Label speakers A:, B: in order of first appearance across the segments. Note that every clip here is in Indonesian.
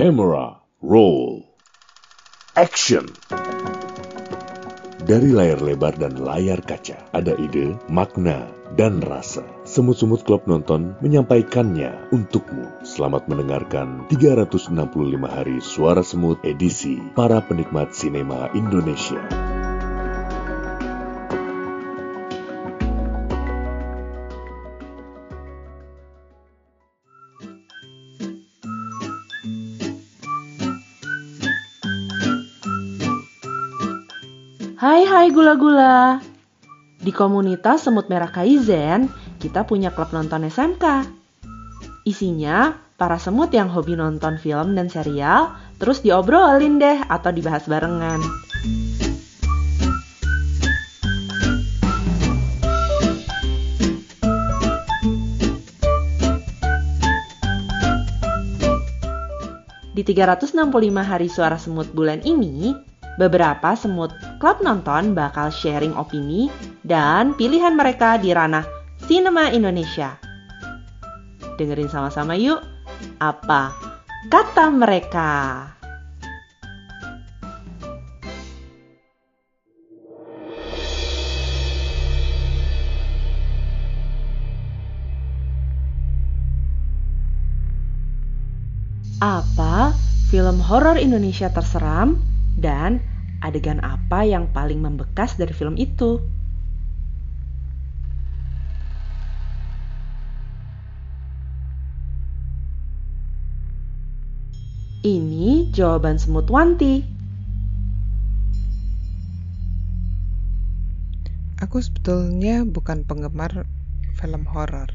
A: Camera roll. Action. Dari layar lebar dan layar kaca, ada ide, makna, dan rasa. Semut-semut klub nonton menyampaikannya untukmu. Selamat mendengarkan 365 hari suara semut edisi para penikmat sinema Indonesia.
B: Hai hai gula-gula. Di komunitas Semut Merah Kaizen, kita punya klub nonton SMK. Isinya para semut yang hobi nonton film dan serial, terus diobrolin deh atau dibahas barengan. Di 365 hari suara semut bulan ini, beberapa semut klub nonton bakal sharing opini dan pilihan mereka di ranah Cinema Indonesia. Dengerin sama-sama yuk, apa kata mereka? Apa film horor Indonesia terseram dan adegan apa yang paling membekas dari film itu? Ini jawaban semut Wanti.
C: Aku sebetulnya bukan penggemar film horor.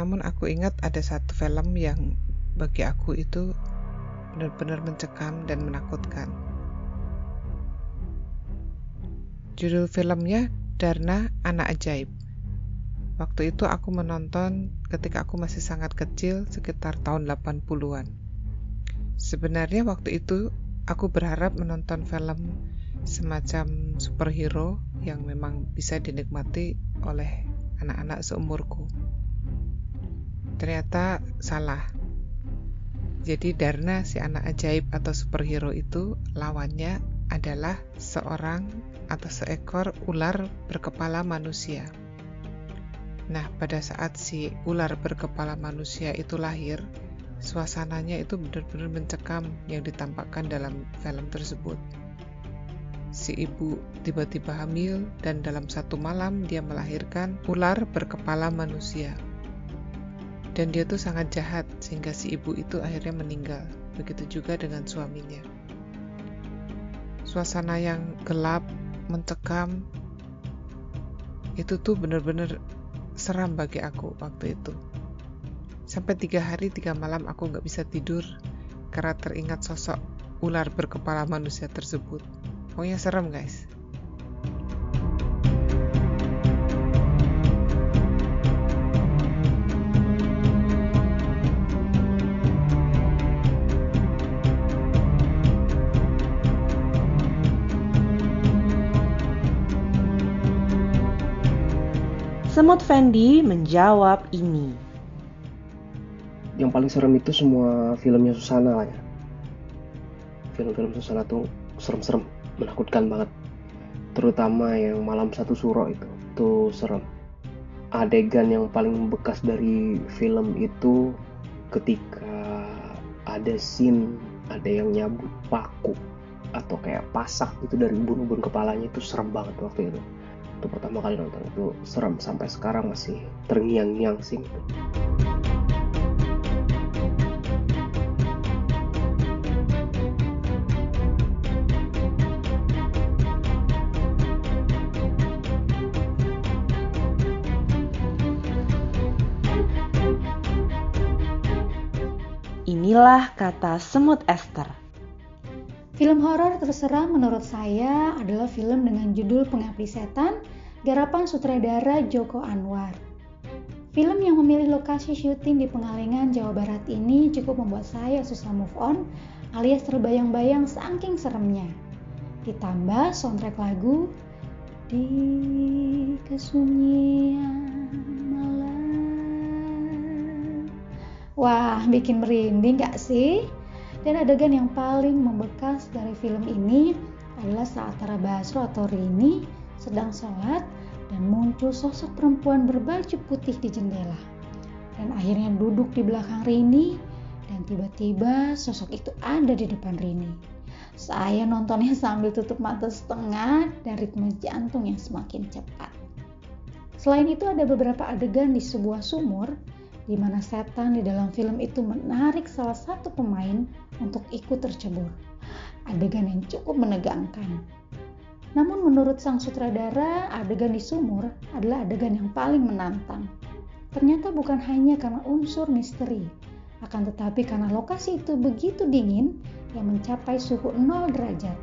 C: Namun aku ingat ada satu film yang bagi aku itu benar-benar mencekam dan menakutkan. Judul filmnya Darna Anak Ajaib. Waktu itu aku menonton ketika aku masih sangat kecil, sekitar tahun 80-an. Sebenarnya waktu itu aku berharap menonton film semacam superhero yang memang bisa dinikmati oleh anak-anak seumurku. Ternyata salah. Jadi Darna si anak ajaib atau superhero itu lawannya adalah seorang atau seekor ular berkepala manusia. Nah, pada saat si ular berkepala manusia itu lahir, suasananya itu benar-benar mencekam yang ditampakkan dalam film tersebut. Si ibu tiba-tiba hamil dan dalam satu malam dia melahirkan ular berkepala manusia. Dan dia tuh sangat jahat sehingga si ibu itu akhirnya meninggal. Begitu juga dengan suaminya. Suasana yang gelap, mencekam, itu tuh benar-benar seram bagi aku waktu itu. Sampai tiga hari tiga malam aku nggak bisa tidur karena teringat sosok ular berkepala manusia tersebut. Pokoknya serem guys.
B: Semut Fendi menjawab ini.
D: Yang paling serem itu semua filmnya Susana ya. Film-film Susana tuh serem-serem, menakutkan banget. Terutama yang Malam Satu Suro itu, tuh serem. Adegan yang paling bekas dari film itu ketika ada scene ada yang nyabut paku atau kayak pasak itu dari bunuh-bunuh kepalanya itu serem banget waktu itu itu pertama kali nonton itu serem sampai sekarang masih terngiang-ngiang sih
B: Inilah kata semut Esther.
E: Film horor terseram menurut saya adalah film dengan judul Pengabdi Setan, garapan sutradara Joko Anwar. Film yang memilih lokasi syuting di Pengalengan, Jawa Barat ini cukup membuat saya susah move on alias terbayang-bayang saking seremnya. Ditambah soundtrack lagu di kesunyian malam Wah, bikin merinding gak sih? Dan adegan yang paling membekas dari film ini adalah saat Tara Basro atau Rini sedang sholat dan muncul sosok perempuan berbaju putih di jendela. Dan akhirnya duduk di belakang Rini dan tiba-tiba sosok itu ada di depan Rini. Saya nontonnya sambil tutup mata setengah dan ritme jantung yang semakin cepat. Selain itu ada beberapa adegan di sebuah sumur di mana setan di dalam film itu menarik salah satu pemain untuk ikut tercebur. Adegan yang cukup menegangkan. Namun menurut sang sutradara, adegan di sumur adalah adegan yang paling menantang. Ternyata bukan hanya karena unsur misteri, akan tetapi karena lokasi itu begitu dingin yang mencapai suhu 0 derajat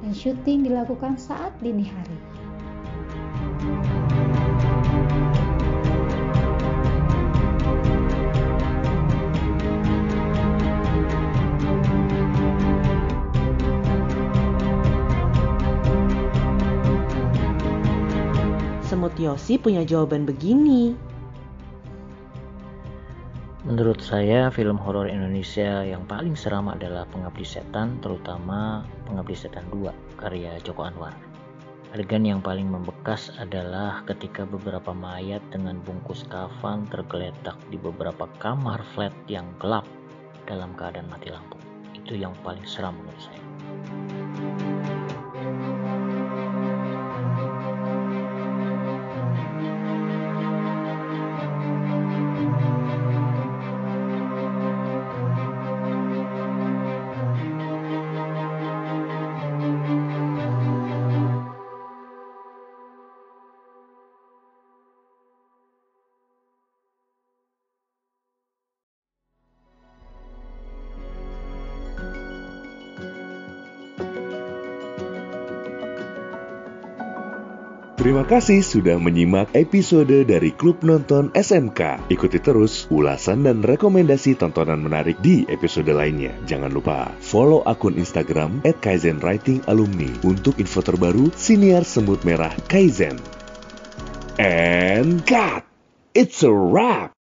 E: dan syuting dilakukan saat dini hari.
B: Semut Yosi punya jawaban begini.
F: Menurut saya, film horor Indonesia yang paling seram adalah Pengabdi Setan, terutama Pengabdi Setan 2, karya Joko Anwar. Adegan yang paling membekas adalah ketika beberapa mayat dengan bungkus kafan tergeletak di beberapa kamar flat yang gelap dalam keadaan mati lampu. Itu yang paling seram menurut saya.
A: Terima kasih sudah menyimak episode dari Klub Nonton SMK. Ikuti terus ulasan dan rekomendasi tontonan menarik di episode lainnya. Jangan lupa follow akun Instagram @kaizenwritingalumni untuk info terbaru siniar semut merah Kaizen. And cut! It's a wrap!